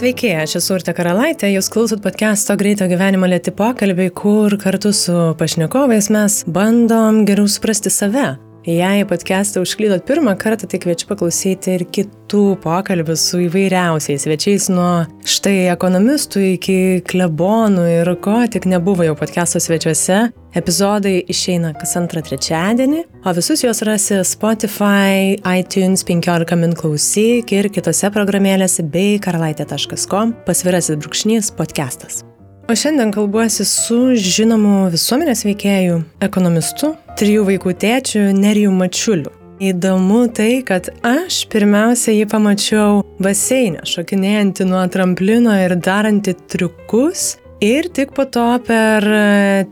Sveiki, aš esu Urte Karalaitė, jūs klausot podcast'o Greito gyvenimo lėti pokalbiai, kur kartu su pašnekovais mes bandom geriau suprasti save Jei podcast'ą užklydot pirmą kartą, tai kviečiu paklausyti ir kitų pokalbių su įvairiausiais svečiais, nuo štai ekonomistų iki klebonų ir ko tik nebuvo jau podcast'o svečiuose. Epizodai išeina kas antrą trečiadienį, o visus juos rasi Spotify, iTunes 15 min klausyk ir kitose programėlėse bei karalaitė.com pasvirasis brūkšnys podcastas. O šiandien kalbuosi su žinomu visuomenės veikėju, ekonomistu, trijų vaikų tėčiu Nerijų Mačiuliu. Įdomu tai, kad aš pirmiausia jį pamačiau baseinę, šokinėjantį nuo tramplino ir darantį triukus ir tik po to per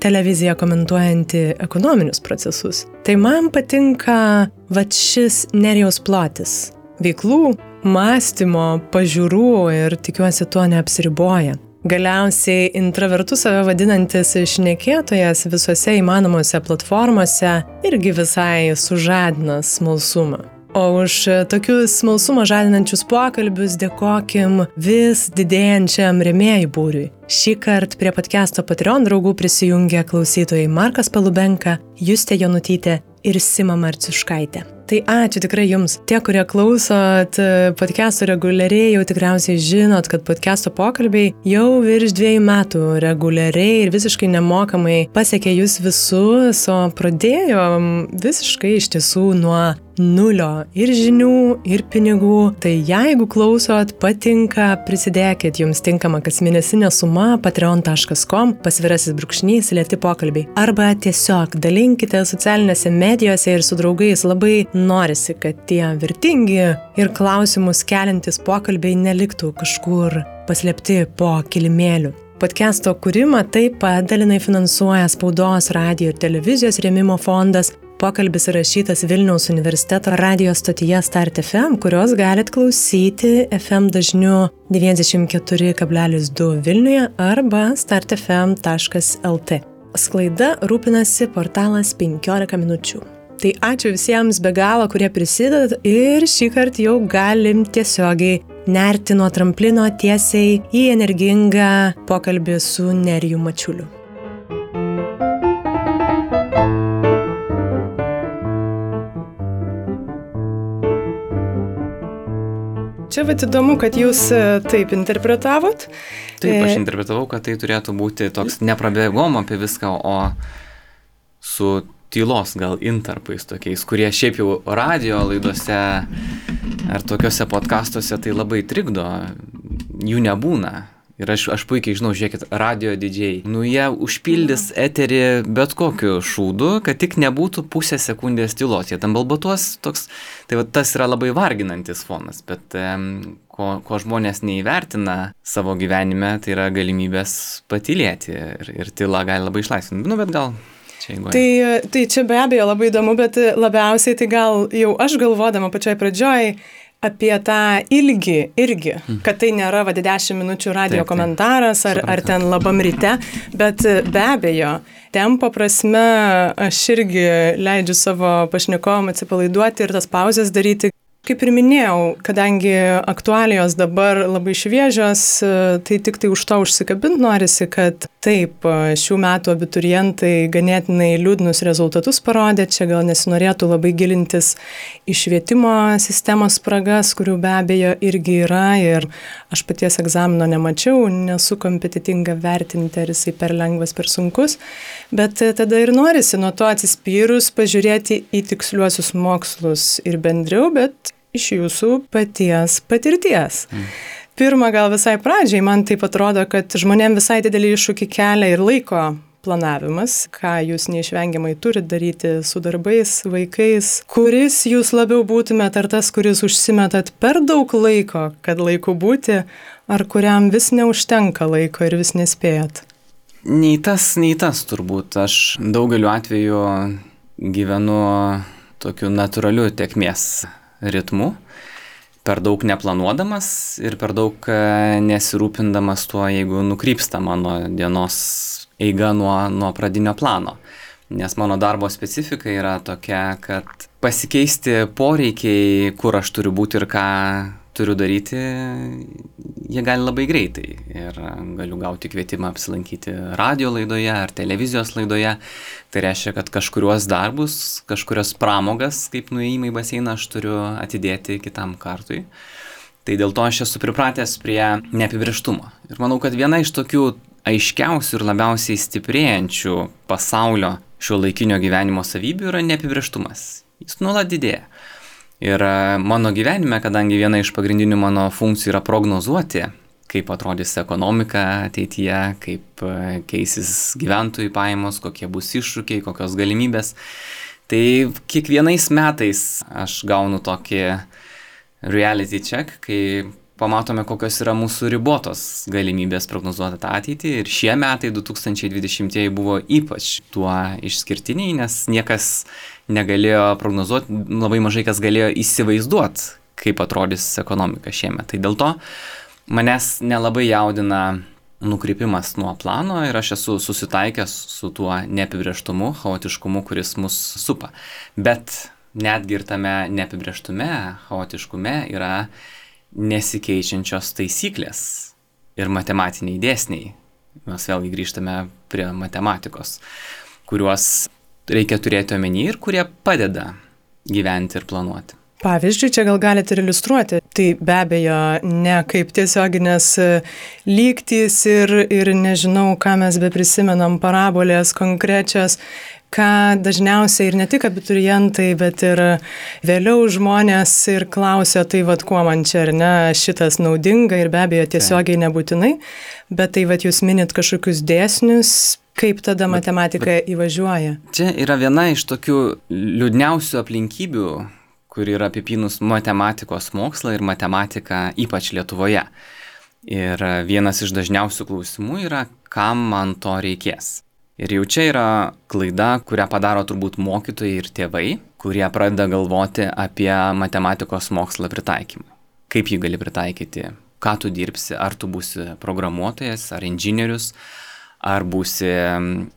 televiziją komentuojantį ekonominius procesus. Tai man patinka va šis Nerijos plotis - veiklų, mąstymo, pažiūrų ir tikiuosi tuo neapsiriboja. Galiausiai intravertų save vadinantis išnekėtojas visose įmanomose platformose irgi visai sužadina smalsumą. O už tokius smalsumą žadinančius pokalbius dėkokim vis didėjančiam remėjų būriui. Šį kartą prie podcast'o Patreon draugų prisijungė klausytojai Markas Palubenka, Justė Jonutytė ir Sima Marciuškaitė. Tai ačiū tikrai jums. Tie, kurie klausot e, podcast'o reguliariai, jau tikriausiai žinot, kad podcast'o pokalbiai jau virš dviejų metų reguliariai ir visiškai nemokamai pasiekė jūs visus, o pradėjom visiškai iš tiesų nuo nulio ir žinių, ir pinigų. Tai jeigu klausot, patinka, prisidėkit, jums tinkama kas mėnesinė suma patreon.com pasvirasis brūkšnys lėti pokalbiai. Arba tiesiog dalinkite socialinėse medijose ir su draugais. Labai norisi, kad tie vertingi ir klausimus keliantis pokalbiai neliktų kažkur paslėpti po kilimėliu. Podcast'o kūrimą taip pat dalinai finansuoja spaudos, radio ir televizijos rėmimo fondas Pokalbis įrašytas Vilniaus universiteto radio stotyje Start FM, kurios galite klausyti FM dažniu 94,2 Vilniuje arba startfm.lt. Sklaida rūpinasi portalas 15 minučių. Tai ačiū visiems be galo, kurie prisideda ir šį kartą jau galim tiesiogiai nerti nuo tramplino tiesiai į energingą pokalbį su Neriju Mačiuliu. Čia vad įdomu, kad jūs e, taip interpretavot. Taip, aš e, interpretavau, kad tai turėtų būti toks neprabėgom apie viską, o su tylos gal interpais tokiais, kurie šiaip jau radio laidose ar tokiuose podkastuose tai labai trikdo, jų nebūna. Ir aš, aš puikiai žinau, žiūrėkit, radio didžiai. Nu, jie užpildys eterį bet kokiu šūdu, kad tik nebūtų pusę sekundės tylos. Jie tam balbatuos toks, tai va, tas yra labai varginantis fonas, bet um, ko, ko žmonės neįvertina savo gyvenime, tai yra galimybės patylėti ir, ir tyla gali labai išlaisvinti. Nu, bet gal Tai, tai čia be abejo labai įdomu, bet labiausiai tai gal jau aš galvodama pačioj pradžioj apie tą ilgį irgi, mhm. kad tai nėra va 10 minučių radio taip, taip. komentaras ar, ar ten labam ryte, bet be abejo, tempo prasme aš irgi leidžiu savo pašnekovom atsipalaiduoti ir tas pauzes daryti Kaip ir minėjau, kadangi aktualijos dabar labai šviežios, tai tik tai už to užsikabint norisi, kad taip, šių metų abiturientai ganėtinai liūdnus rezultatus parodė, čia gal nesinorėtų labai gilintis į švietimo sistemos spragas, kurių be abejo irgi yra ir aš paties egzamino nemačiau, nesu kompetitinga vertinti, ar jisai per lengvas, per sunkus, bet tada ir norisi nuo to atsispyrus pažiūrėti į tiksliuosius mokslus ir bendriau, bet iš jūsų paties patirties. Mm. Pirma, gal visai pradžiai, man taip atrodo, kad žmonėm visai didelį iššūkį kelia ir laiko planavimas, ką jūs neišvengiamai turit daryti su darbais, vaikais, kuris jūs labiau būtumėt ar tas, kuris užsimetat per daug laiko, kad laiku būti, ar kuriam vis neužtenka laiko ir vis nespėjat? Nei tas, nei tas turbūt. Aš daugeliu atveju gyvenu tokiu natūraliu tiekmės ritmu, per daug neplanuodamas ir per daug e, nesirūpindamas tuo, jeigu nukrypsta mano dienos eiga nuo, nuo pradinio plano. Nes mano darbo specifika yra tokia, kad pasikeisti poreikiai, kur aš turiu būti ir ką turiu daryti, jie gali labai greitai. Ir galiu gauti kvietimą apsilankyti radio laidoje ar televizijos laidoje. Tai reiškia, kad kažkuriuos darbus, kažkurios pramogas, kaip nuėjimai į baseiną, aš turiu atidėti kitam kartui. Tai dėl to aš esu pripratęs prie neapibrieštumo. Ir manau, kad viena iš tokių aiškiausių ir labiausiai stiprėjančių pasaulio šio laikinio gyvenimo savybių yra neapibrieštumas. Jis nuolat didėja. Ir e, mano gyvenime, kadangi viena iš pagrindinių mano funkcijų yra prognozuoti, kaip atrodys ekonomika ateityje, kaip e, keisis gyventojų pajamos, kokie bus iššūkiai, kokios galimybės, tai kiekvienais metais aš gaunu tokį reality check, kai pamatome, kokios yra mūsų ribotos galimybės prognozuoti tą ateitį. Ir šie metai 2020 buvo ypač tuo išskirtiniai, nes niekas negalėjo prognozuoti, labai mažai kas galėjo įsivaizduoti, kaip atrodys ekonomika šiemet. Tai dėl to manęs nelabai jaudina nukrypimas nuo plano ir aš esu susitaikęs su tuo neapibrieštumu, chaotiškumu, kuris mus supa. Bet netgi ir tame neapibrieštume, chaotiškume yra nesikeičiančios taisyklės ir matematiniai dėsniai. Mes vėlgi grįžtame prie matematikos, kuriuos reikia turėti omeny ir kurie padeda gyventi ir planuoti. Pavyzdžiui, čia gal galite ir iliustruoti. Tai be abejo ne kaip tiesioginės e, lygtys ir, ir nežinau, ką mes be prisimenam, parabolės konkrečios, ką dažniausiai ir ne tik abiturientai, bet ir vėliau žmonės ir klausia, tai vad kuo man čia ar ne šitas naudinga ir be abejo tiesiogiai nebūtinai, bet tai vad jūs minit kažkokius dėsnius, Kaip tada matematika bet, bet įvažiuoja? Čia yra viena iš tokių liūdniausių aplinkybių, kur yra apipinus matematikos mokslą ir matematiką ypač Lietuvoje. Ir vienas iš dažniausių klausimų yra, kam man to reikės. Ir jau čia yra klaida, kurią padaro turbūt mokytojai ir tėvai, kurie pradeda galvoti apie matematikos mokslą pritaikymą. Kaip jį gali pritaikyti, ką tu dirbsi, ar tu būsi programuotojas, ar inžinierius, ar būsi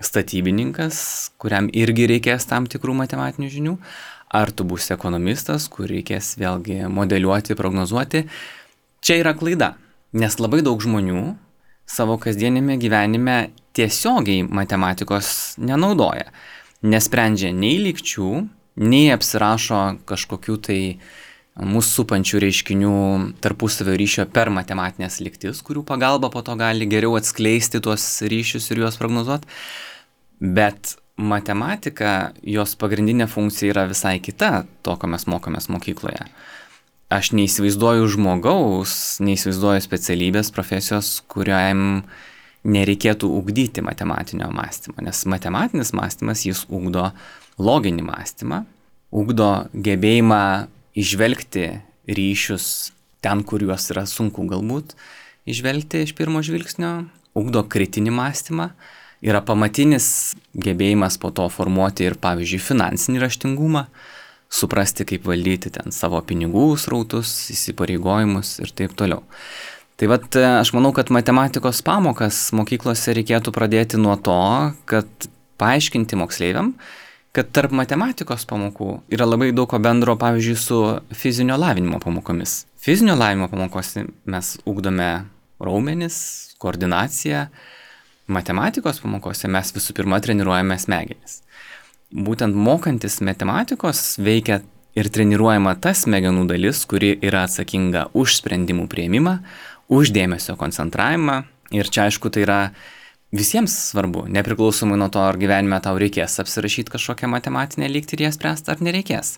statybininkas, kuriam irgi reikės tam tikrų matematinių žinių, ar tu būsi ekonomistas, kur reikės vėlgi modeliuoti, prognozuoti. Čia yra klaida, nes labai daug žmonių savo kasdienėme gyvenime tiesiogiai matematikos nenaudoja, nesprendžia nei lygčių, nei apsirašo kažkokių tai uh, mūsų supančių reiškinių tarpusavio ryšio per matematinės liktis, kurių pagalba po to gali geriau atskleisti tuos ryšius ir juos prognozuoti. Bet matematika, jos pagrindinė funkcija yra visai kita to, ko mes mokomės mokykloje. Aš neįsivaizduoju žmogaus, neįsivaizduoju specialybės, profesijos, kuriam nereikėtų ugdyti matematinio mąstymo, nes matematinis mąstymas jis ugdo loginį mąstymą, ugdo gebėjimą išvelgti ryšius ten, kur juos yra sunku galbūt išvelgti iš pirmo žvilgsnio, ugdo kritinį mąstymą, yra pamatinis gebėjimas po to formuoti ir, pavyzdžiui, finansinį raštingumą, suprasti, kaip valdyti ten savo pinigų srautus, įsipareigojimus ir taip toliau. Tai vad, aš manau, kad matematikos pamokas mokyklose reikėtų pradėti nuo to, kad paaiškinti moksleiviam, kad tarp matematikos pamokų yra labai daug ko bendro, pavyzdžiui, su fizinio lavinimo pamokomis. Fizinio lavinimo pamokose mes ugdome raumenis, koordinaciją, matematikos pamokose mes visų pirma treniruojame smegenis. Būtent mokantis matematikos veikia ir treniruojama ta smegenų dalis, kuri yra atsakinga už sprendimų prieimimą, už dėmesio koncentravimą. Ir čia aišku, tai yra visiems svarbu, nepriklausomai nuo to, ar gyvenime tau reikės apsirašyti kažkokią matematinę lygtį ir ją spręsti, ar nereikės.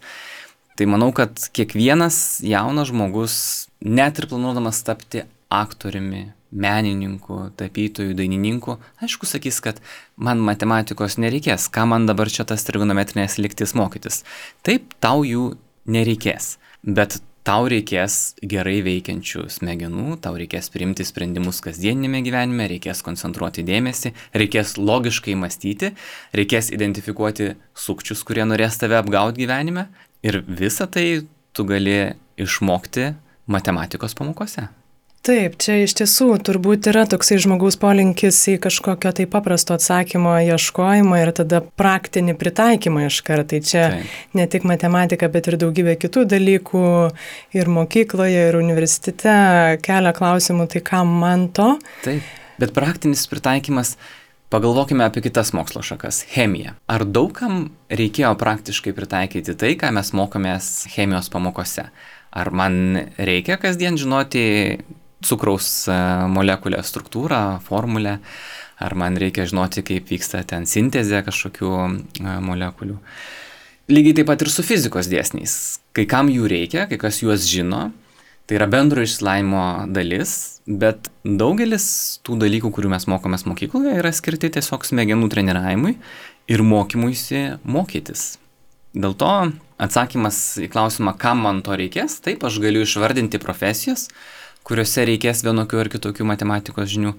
Tai manau, kad kiekvienas jaunas žmogus, net ir planuodamas tapti aktoriumi, menininku, tapytoju, dainininku, aišku, sakys, kad man matematikos nereikės, ką man dabar čia tas trigonometrinės lygtis mokytis. Taip, tau jų nereikės. Bet tau reikės gerai veikiančių smegenų, tau reikės priimti sprendimus kasdieninėme gyvenime, reikės koncentruoti dėmesį, reikės logiškai mąstyti, reikės identifikuoti sukčius, kurie norės tave apgauti gyvenime ir visą tai tu gali išmokti matematikos pamokose. Taip, čia iš tiesų turbūt yra toksai žmogaus polinkis į kažkokio tai paprasto atsakymo ieškojimą ir tada praktinį pritaikymą iš karto. Tai čia Taip. ne tik matematika, bet ir daugybė kitų dalykų ir mokykloje, ir universitete kelia klausimų, tai kam man to. Taip, bet praktinis pritaikymas Pagalvokime apie kitas mokslo šakas - chemiją. Ar daugam reikėjo praktiškai pritaikyti tai, ką mes mokomės chemijos pamokose? Ar man reikia kasdien žinoti cukraus e, molekulę struktūrą, formulę, ar man reikia žinoti, kaip vyksta ten sintezė kažkokių e, molekulių. Lygiai taip pat ir su fizikos dėsniais. Kai kam jų reikia, kai kas juos žino, Tai yra bendro išsilaimo dalis, bet daugelis tų dalykų, kurių mes mokomės mokykloje, yra skirti tiesiog smegenų treniravimui ir mokymuisi mokytis. Dėl to atsakymas į klausimą, kam man to reikės, taip aš galiu išvardinti profesijas, kuriuose reikės vienokių ar kitokių matematikos žinių,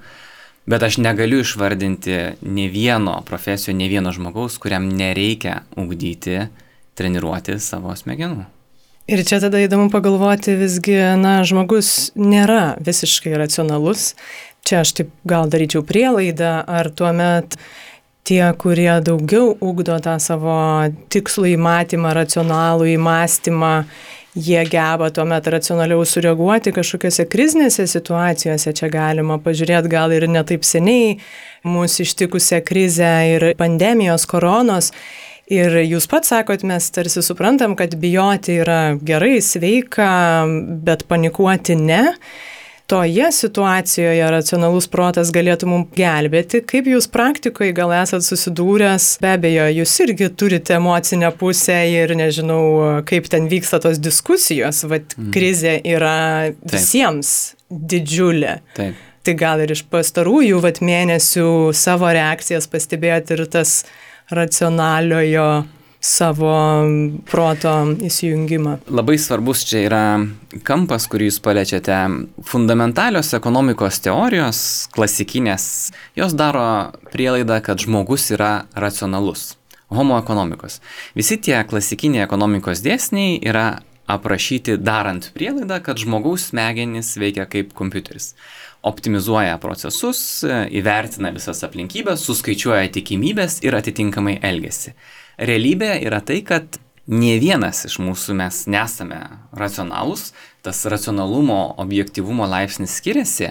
bet aš negaliu išvardinti ne vieno profesijos, ne vieno žmogaus, kuriam nereikia ugdyti, treniruoti savo smegenų. Ir čia tada įdomu pagalvoti, visgi, na, žmogus nėra visiškai racionalus. Čia aš taip gal daryčiau prielaidą, ar tuomet tie, kurie daugiau ugdo tą savo tikslų įmatymą, racionalų įmastymą, jie geba tuomet racionaliau sureaguoti kažkokiose krizinėse situacijose. Čia galima pažiūrėti gal ir netaip seniai mūsų ištikusią krizę ir pandemijos koronos. Ir jūs pats sakot, mes tarsi suprantam, kad bijoti yra gerai, sveika, bet panikuoti ne. Toje situacijoje racionalus protas galėtų mums gelbėti. Kaip jūs praktikoje gal esat susidūręs, be abejo, jūs irgi turite emocinę pusę ir nežinau, kaip ten vyksta tos diskusijos, vad mm. krizė yra visiems Taip. didžiulė. Taip. Tai gal ir iš pastarųjų vat, mėnesių savo reakcijas pastebėjote ir tas racionaliojo savo proto įsijungimą. Labai svarbus čia yra kampas, kurį jūs paliečiate. Fundamentalios ekonomikos teorijos, klasikinės, jos daro prielaidą, kad žmogus yra racionalus. Homo ekonomikos. Visi tie klasikiniai ekonomikos dėsniai yra aprašyti darant prielaidą, kad žmogaus smegenys veikia kaip kompiuteris optimizuoja procesus, įvertina visas aplinkybės, suskaičiuoja tikimybės ir atitinkamai elgesi. Realybė yra tai, kad nie vienas iš mūsų mes nesame racionalūs, tas racionalumo, objektivumo laipsnis skiriasi,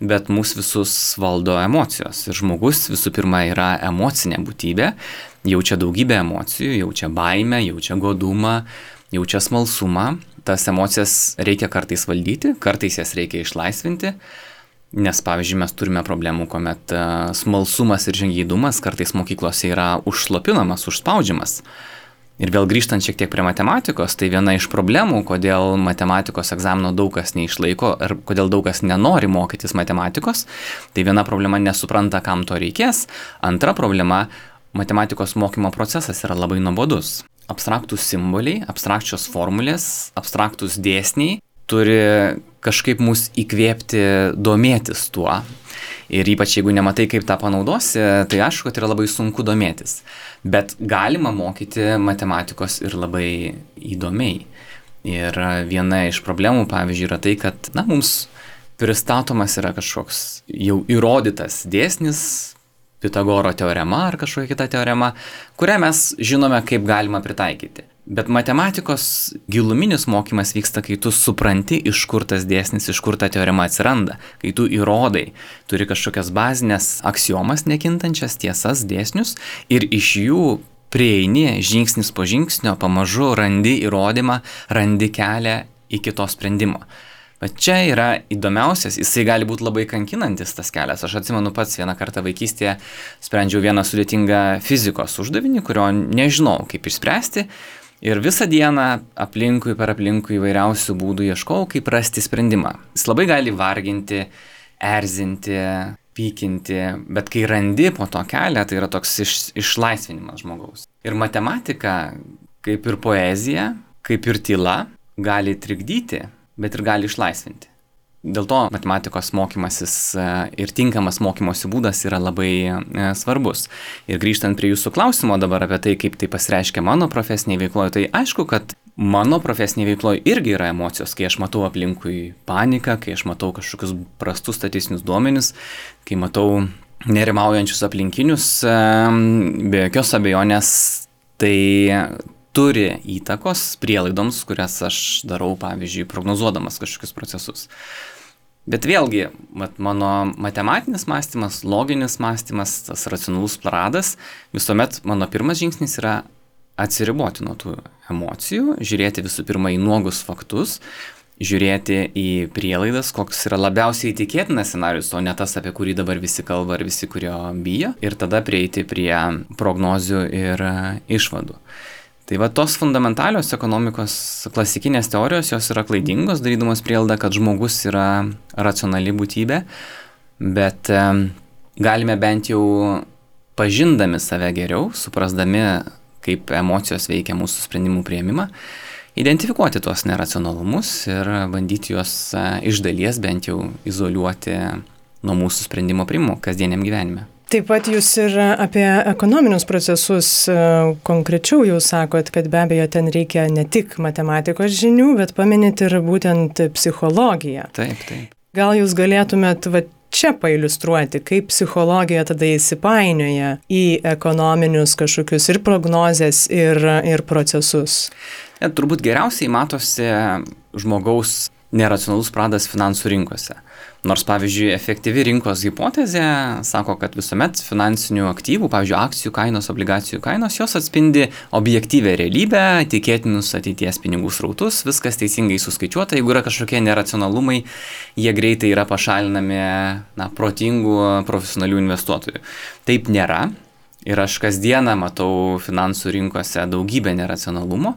bet mūsų visus valdo emocijos. Ir žmogus visų pirma yra emocinė būtybė, jaučia daugybę emocijų, jaučia baimę, jaučia godumą, jaučia smalsumą. Tas emocijas reikia kartais valdyti, kartais jas reikia išlaisvinti. Nes, pavyzdžiui, mes turime problemų, kuomet e, smalsumas ir žingeidumas kartais mokyklose yra užslopinamas, užspaudžiamas. Ir vėl grįžtant šiek tiek prie matematikos, tai viena iš problemų, kodėl matematikos egzamino daug kas neišlaiko ir kodėl daug kas nenori mokytis matematikos, tai viena problema nesupranta, kam to reikės, antra problema - matematikos mokymo procesas yra labai nuobodus. Abstraktus simboliai, abstrakčios formulės, abstraktus dėsniai turi kažkaip mus įkvėpti domėtis tuo. Ir ypač jeigu nematai, kaip tą panaudosi, tai aišku, kad yra labai sunku domėtis. Bet galima mokyti matematikos ir labai įdomiai. Ir viena iš problemų, pavyzdžiui, yra tai, kad, na, mums pristatomas yra kažkoks jau įrodytas dėsnis, Pitagoro teorema ar kažkokia kita teorema, kurią mes žinome, kaip galima pritaikyti. Bet matematikos giluminis mokymas vyksta, kai tu supranti, iš kur tas dėsnis, iš kur ta teorema atsiranda, kai tu įrodai, turi kažkokias bazinės aksiomas nekintančias tiesas, dėsnius ir iš jų prieini žingsnis po žingsnio, pamažu randi įrodymą, randi kelią iki to sprendimo. Bet čia yra įdomiausias, jisai gali būti labai kankinantis tas kelias. Aš atsimenu pats vieną kartą vaikystėje sprendžiau vieną sudėtingą fizikos uždavinį, kurio nežinau kaip išspręsti. Ir visą dieną aplinkui per aplinkui įvairiausių būdų ieškau, kaip rasti sprendimą. Jis labai gali varginti, erzinti, pykinti, bet kai randi po to kelią, tai yra toks iš, išlaisvinimas žmogaus. Ir matematika, kaip ir poezija, kaip ir tyla, gali trikdyti, bet ir gali išlaisvinti. Dėl to matematikos mokymasis e, ir tinkamas mokymosi būdas yra labai e, svarbus. Ir grįžtant prie jūsų klausimo dabar apie tai, kaip tai pasireiškia mano profesiniai veikloje, tai aišku, kad mano profesinėje veikloje irgi yra emocijos, kai aš matau aplinkui paniką, kai aš matau kažkokius prastus statistinius duomenis, kai matau nerimaujančius aplinkinius, be jokios abejonės tai turi įtakos prielaidoms, kurias aš darau, pavyzdžiui, prognozuodamas kažkokius procesus. Bet vėlgi, mat, mano matematinis mąstymas, loginis mąstymas, tas racionalus pradas, visuomet mano pirmas žingsnis yra atsiriboti nuo tų emocijų, žiūrėti visų pirma į nuogus faktus, žiūrėti į prielaidas, koks yra labiausiai tikėtinas scenarius, o ne tas, apie kurį dabar visi kalba ir visi, kurio bijo, ir tada prieiti prie prognozių ir e, išvadų. Tai va tos fundamentalios ekonomikos klasikinės teorijos, jos yra klaidingos, darydamos prielaidą, kad žmogus yra racionali būtybė, bet galime bent jau pažindami save geriau, suprasdami kaip emocijos veikia mūsų sprendimų prieimimą, identifikuoti tuos neracionalumus ir bandyti juos e, iš dalies bent jau izoliuoti nuo mūsų sprendimo priimimo kasdieniam gyvenime. Taip pat jūs ir apie ekonominius procesus e, konkrečiau jau sakot, kad be abejo ten reikia ne tik matematikos žinių, bet paminėti ir būtent psichologiją. Taip, taip. Gal jūs galėtumėt va, čia pailustruoti, kaip psichologija tada įsipainioja į ekonominius kažkokius ir prognozes, ir, ir procesus? Ja, turbūt geriausiai matosi žmogaus neracionalus pradas finansų rinkose. Nors, pavyzdžiui, efektyvi rinkos hipotezė sako, kad visuomet finansinių aktyvų, pavyzdžiui, akcijų kainos, obligacijų kainos, jos atspindi objektyvę realybę, tikėtinus ateities pinigų srautus, viskas teisingai suskaičiuota, jeigu yra kažkokie neracionalumai, jie greitai yra pašalinami na, protingų profesionalių investuotojų. Taip nėra. Ir aš kasdieną matau finansų rinkose daugybę neracionalumo,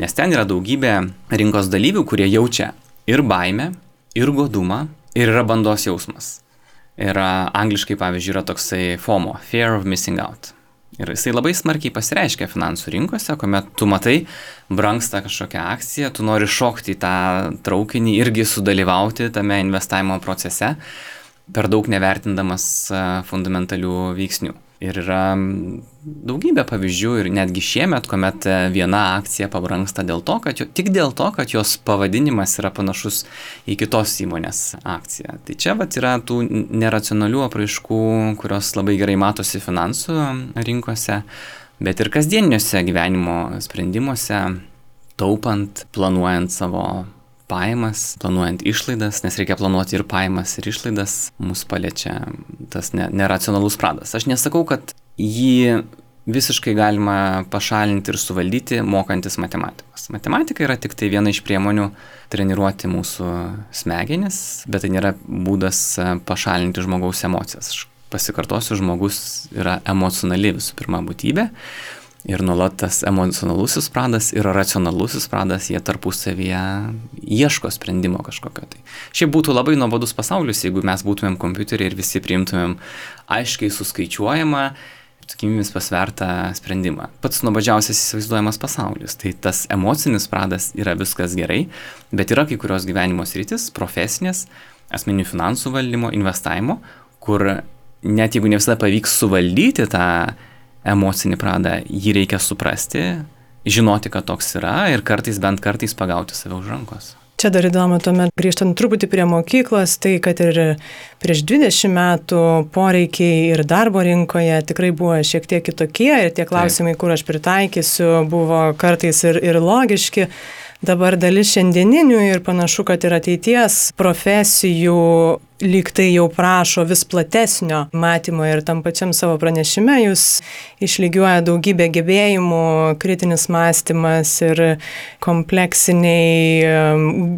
nes ten yra daugybė rinkos dalyvių, kurie jaučia ir baimę, ir godumą, ir yra bandos jausmas. Ir angliškai, pavyzdžiui, yra toksai FOMO, Fear of Missing Out. Ir jisai labai smarkiai pasireiškia finansų rinkose, kuomet tu matai, brangsta kažkokia akcija, tu nori šokti į tą traukinį, irgi sudalyvauti tame investavimo procese, per daug nevertindamas fundamentalių veiksnių. Ir yra daugybė pavyzdžių ir netgi šiemet, kuomet e, viena akcija pabrangsta dėl to, kad jo, tik dėl to, kad jos pavadinimas yra panašus į kitos įmonės akciją. Tai čia vat yra tų neracionalių apraiškų, kurios labai gerai matosi finansų rinkose, bet ir kasdieniuose gyvenimo sprendimuose, taupant, planuojant savo pajamas, planuojant išlaidas, nes reikia planuoti ir pajamas, ir išlaidas, mus paliečia tas ne, neracionalus pradas. Aš nesakau, kad jį visiškai galima pašalinti ir suvaldyti, mokantis matematikos. Matematika yra tik tai viena iš priemonių treniruoti mūsų smegenis, bet tai nėra būdas pašalinti žmogaus emocijas. Aš pasikartosiu, žmogus yra emocionali visų pirma būtybė, Ir nuolat tas emocionalusis pradas ir racionalusis pradas, jie tarpusavyje ieško sprendimo kažkokio. Tai šiaip būtų labai nuobodus pasaulis, jeigu mes būtumėm kompiuteriai ir visi priimtumėm aiškiai suskaičiuojamą, tikimybėmis pasvertą sprendimą. Pats nuobodžiausias įsivaizduojamas pasaulis. Tai tas emocinis pradas yra viskas gerai, bet yra kai kurios gyvenimo sritis, profesinės, asmeninių finansų valdymo, investavimo, kur net jeigu ne visada pavyks suvaldyti tą emocinį pradą, jį reikia suprasti, žinoti, kad toks yra ir kartais bent kartais pagauti save už rankos. Čia dar įdomu, tuomet grįžtant truputį prie mokyklos, tai kad ir prieš 20 metų poreikiai ir darbo rinkoje tikrai buvo šiek tiek kitokie ir tie klausimai, Taip. kur aš pritaikysiu, buvo kartais ir, ir logiški dabar dalis šiandieninių ir panašu, kad ir ateities profesijų lyg tai jau prašo vis platesnio matymo ir tam pačiam savo pranešime jūs išlygiuoja daugybę gebėjimų, kritinis mąstymas ir kompleksiniai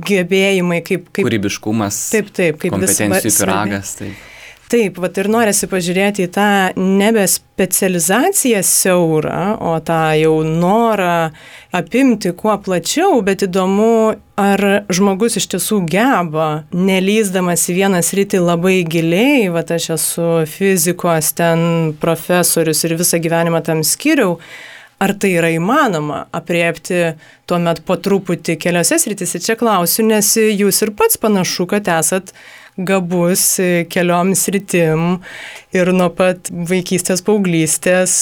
gebėjimai kaip... kaip Kūrybiškumas. Taip, taip, kaip kompetencijų piragas. Taip. Taip, vat ir norisi pažiūrėti į tą nebe specializaciją siaurą, o tą jau norą apimti kuo plačiau, bet įdomu, ar žmogus iš tiesų geba, nelyzdamas į vieną sritį labai giliai, va aš esu fizikos ten profesorius ir visą gyvenimą tam skiriau, ar tai yra įmanoma apriepti tuomet po truputį keliose srityse. Čia klausiu, nes jūs ir pats panašu, kad esat gabus keliom sritim ir nuo pat vaikystės, paauglystės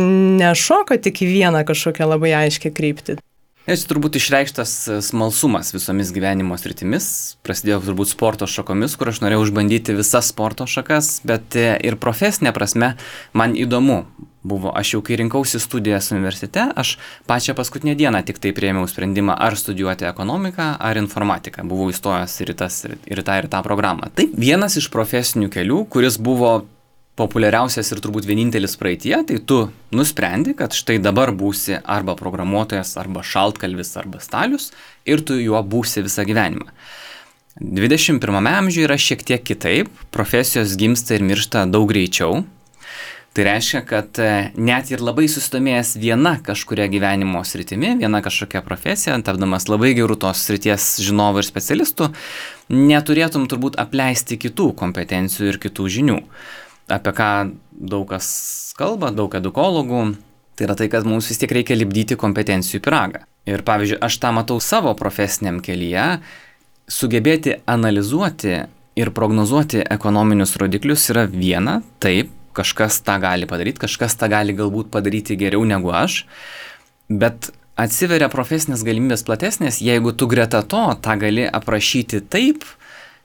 nešoka tik į vieną kažkokią labai aiškę kryptį. Nes turbūt išreikštas smalsumas visomis gyvenimo sritimis, prasidėjo turbūt sporto šakomis, kur aš norėjau išbandyti visas sporto šakas, bet e, ir profesinė prasme man įdomu buvo, aš jau kai rinkausi studijas universitete, aš pačią paskutinę dieną tik tai prieimiau sprendimą, ar studijuoti ekonomiką, ar informatiką. Buvau įstojęs ir tas, ir tą ir tą programą. Tai vienas iš profesinių kelių, kuris buvo populiariausias ir turbūt vienintelis praeitie, tai tu nusprendi, kad štai dabar būsi arba programuotojas, arba šaltkalvis, arba stalius ir tu juo būsi visą gyvenimą. 21 amžiuje yra šiek tiek kitaip, profesijos gimsta ir miršta daug greičiau. Tai reiškia, kad e, net ir labai susidomėjęs viena kažkuria gyvenimo sritimi, viena kažkokia profesija, tapdamas labai gerų tos srities žinovų ir specialistų, neturėtum turbūt apleisti kitų kompetencijų ir kitų žinių apie ką daug kas kalba, daug edukologų, tai yra tai, kad mums vis tiek reikia libdyti kompetencijų piragą. Ir pavyzdžiui, aš tą matau savo profesiniam kelyje, sugebėti analizuoti ir prognozuoti ekonominius rodiklius yra viena, taip, kažkas tą gali padaryti, kažkas tą gali galbūt padaryti geriau negu aš, bet atsiveria profesinės galimybės platesnės, jeigu tu greta to tą gali aprašyti taip,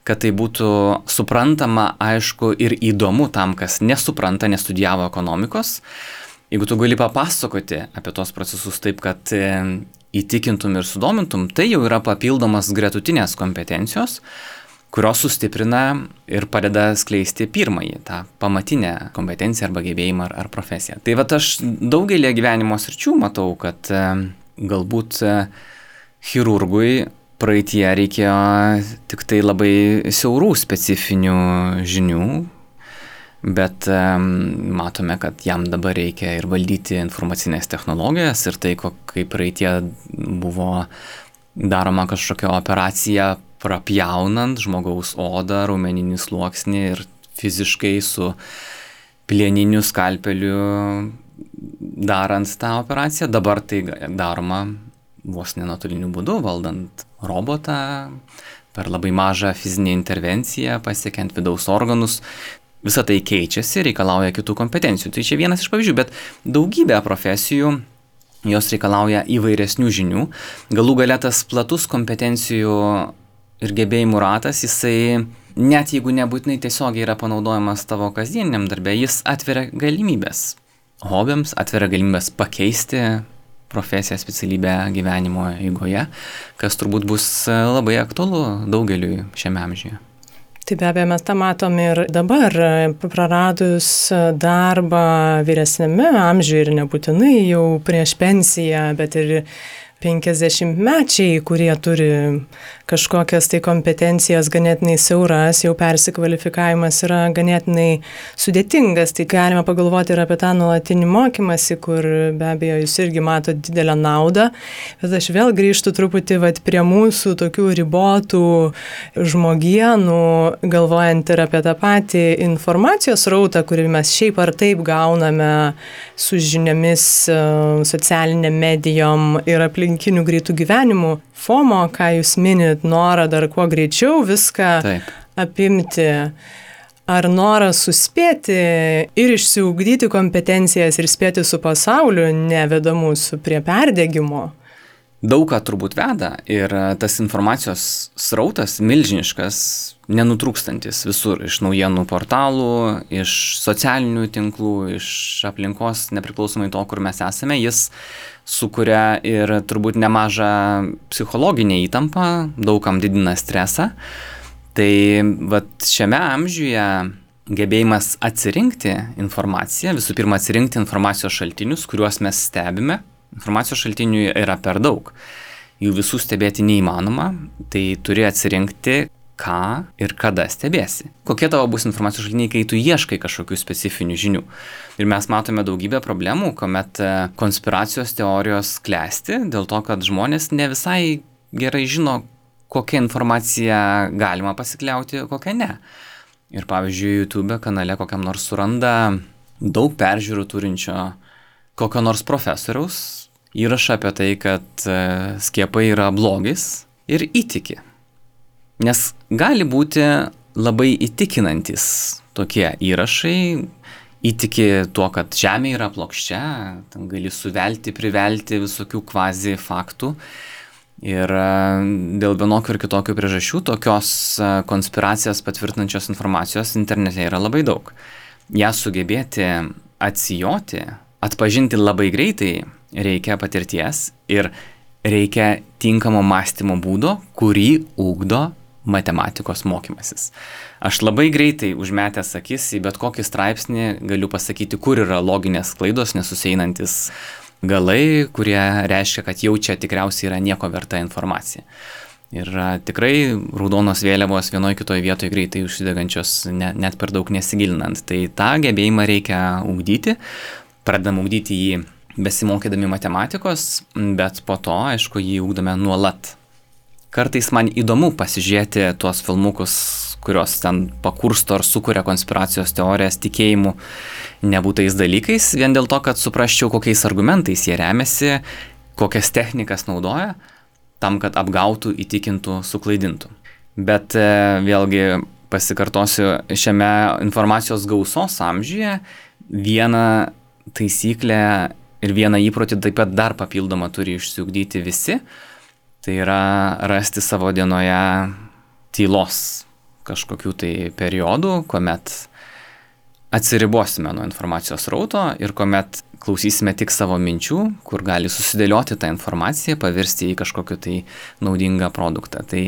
kad tai būtų suprantama, aišku ir įdomu tam, kas nesupranta, nestudijavo ekonomikos. Jeigu tu gali papasakoti apie tos procesus taip, kad e, įtikintum ir sudomintum, tai jau yra papildomas gretutinės kompetencijos, kurios sustiprina ir padeda skleisti pirmąjį, tą pamatinę kompetenciją arba gebėjimą ar, ar profesiją. Tai va aš daugelį gyvenimo sričių matau, kad e, galbūt e, chirurgui praeitie reikėjo tik tai labai siaurų specifinių žinių, bet um, matome, kad jam dabar reikia ir valdyti informacinės technologijas ir tai, kaip praeitie buvo daroma kažkokia operacija prapjaunant žmogaus odą, raumeninį sluoksnį ir fiziškai su plieniniu skalpeliu darant tą operaciją, dabar tai daroma vos nenatoliniu būdu, valdant robotą, per labai mažą fizinę intervenciją, pasiekiant vidaus organus. Visą tai keičiasi, reikalauja kitų kompetencijų. Tai čia vienas iš pavyzdžių, bet daugybė profesijų jos reikalauja įvairesnių žinių. Galų galia tas platus kompetencijų ir gebėjimų ratas, jisai net jeigu nebūtinai tiesiogiai yra panaudojamas tavo kasdieniniam darbė, jis atveria galimybės. Hobiams atveria galimybės pakeisti profesiją, specialybę gyvenimo eigoje, kas turbūt bus labai aktualu daugeliui šiame amžiuje. Tai be abejo mes tą matom ir dabar, praradus darbą vyresnėme amžiuje ir nebūtinai jau prieš pensiją, bet ir 50 mečiai, kurie turi kažkokias tai kompetencijas ganėtinai siauras, jau persikvalifikavimas yra ganėtinai sudėtingas, tai galime pagalvoti ir apie tą nuolatinį mokymasi, kur be abejo jūs irgi matote didelę naudą, bet aš vėl grįžtu truputį vat, prie mūsų tokių ribotų žmogienų, galvojant ir apie tą patį informacijos rautą, kurį mes šiaip ar taip gauname su žiniomis e, socialiniam medijom ir aplinkinių greitų gyvenimų. FOMO, ką jūs minit, norą dar kuo greičiau viską Taip. apimti. Ar noras suspėti ir išsiugdyti kompetencijas ir spėti su pasauliu neveda mūsų prie perdėgymo? Daug ką turbūt veda ir tas informacijos srautas milžiniškas, nenutrūkstantis visur, iš naujienų portalų, iš socialinių tinklų, iš aplinkos, nepriklausomai to, kur mes esame, jis sukuria ir turbūt nemažą psichologinę įtampą, daugam didina stresą. Tai vat, šiame amžiuje gebėjimas atsirinkti informaciją, visų pirma atsirinkti informacijos šaltinius, kuriuos mes stebime, informacijos šaltinių yra per daug. Jų visų stebėti neįmanoma, tai turi atsirinkti, ką ir kada stebėsi. Kokie tavo bus informacijos šaltiniai, kai tu ieškai kažkokių specifinių žinių. Ir mes matome daugybę problemų, kuomet e, konspiracijos teorijos klesti dėl to, kad žmonės ne visai gerai žino, kokią informaciją galima pasikliauti, kokią ne. Ir pavyzdžiui, YouTube kanale kokiam nors suranda daug peržiūrų turinčio kokio nors profesoriaus įrašą apie tai, kad e, skiepai yra blogis ir įtiki. Nes gali būti labai įtikinantis tokie įrašai, įtiki tuo, kad Žemė yra plokščia, ten gali suvelti, privelti visokių kvazi faktų. Ir e, dėl vienokių ir kitokių priežasčių tokios e, konspiracijas patvirtinančios informacijos internete yra labai daug. Ja sugebėti atsijoti, atpažinti labai greitai reikia patirties ir reikia tinkamo mąstymo būdo, kurį ūkdo matematikos mokymasis. Aš labai greitai užmetęs akis į bet kokį straipsnį galiu pasakyti, kur yra loginės klaidos, nesuseinantis galai, kurie reiškia, kad jau čia tikriausiai yra nieko verta informacija. Ir tikrai raudonos vėliavos vienoje kitoje vietoje greitai užsidegančios, ne, net per daug nesigilinant. Tai tą gebėjimą reikia ugdyti, pradedam ugdyti jį besimokydami matematikos, bet po to, aišku, jį ugdome nuolat kartais man įdomu pasižiūrėti tuos filmukus, kurios ten pakursto ar sukuria konspiracijos teorijas tikėjimų nebūtais dalykais, vien dėl to, kad suprasčiau, kokiais argumentais jie remiasi, kokias technikas naudoja, tam, kad apgautų, įtikintų, suklaidintų. Bet e, vėlgi pasikartosiu, šiame informacijos gausos amžiuje vieną taisyklę ir vieną įprotį taip pat dar papildomą turi išsiugdyti visi, Tai yra rasti savo dienoje tylos kažkokių tai periodų, kuomet atsiribosime nuo informacijos rauto ir kuomet klausysime tik savo minčių, kur gali susidėlioti tą informaciją, pavirsti į kažkokį tai naudingą produktą. Tai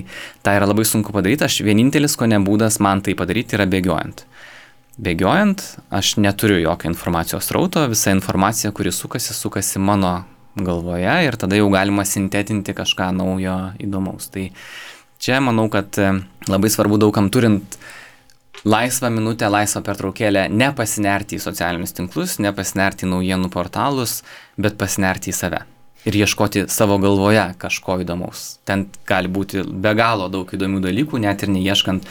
tą yra labai sunku padaryti, aš vienintelis, ko nebūdas man tai padaryti, yra bėgiojant. Bėgiojant, aš neturiu jokio informacijos rauto, visa informacija, kuri sukasi, sukasi mano galvoje ir tada jau galima sintetinti kažką naujo įdomaus. Tai čia manau, kad e, labai svarbu daugam turint laisvą minutę, laisvą pertraukėlę, nepasinerti į socialinius tinklus, nepasinerti į naujienų portalus, bet pasinerti į save. Ir ieškoti savo galvoje kažko įdomaus. Ten gali būti be galo daug įdomių dalykų, net ir neieškant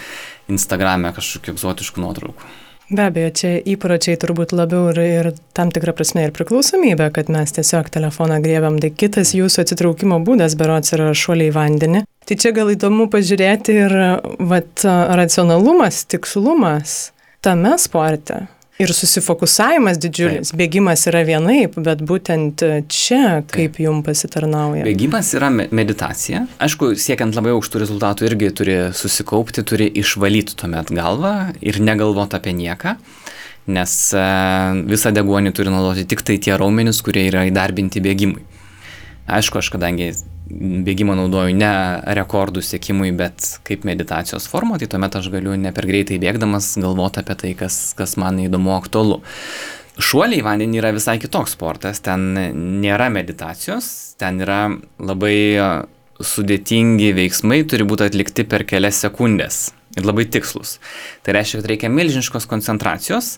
Instagram'e kažkokių egzotiškų nuotraukų. Be abejo, čia įpročiai turbūt labiau ir, ir tam tikrą prasme ir priklausomybė, kad mes tiesiog telefoną grėbiam, tai kitas jūsų atsitraukimo būdas berots yra šuoliai į vandenį. Tai čia gal įdomu pažiūrėti ir vat, racionalumas, tikslumas tame sporte ir susifokusavimas didžiulis. Taip. Bėgimas yra vienaip, bet būtent čia kaip Taip. jum pasitarnauja. Bėgimas yra meditacija. Aišku, siekiant labai aukštų rezultatų irgi turi susikaupti, turi išvalyti tuomet galvą ir negalvoti apie nieką. Nes e, visą deguonį turi naudoti tik tai tie raumenys, kurie yra įdarbinti bėgimui. Aišku, aš kadangi bėgimą naudoju ne rekordų siekimui, bet kaip meditacijos forma, tai tuomet aš galiu ne per greitai bėgdamas galvoti apie tai, kas, kas man įdomu, aktualu. Šuoliai į vandenį yra visai kitoks sportas, ten nėra meditacijos, ten yra labai sudėtingi veiksmai, turi būti atlikti per kelias sekundės ir labai tikslus. Tai reiškia, kad reikia milžiniškos koncentracijos,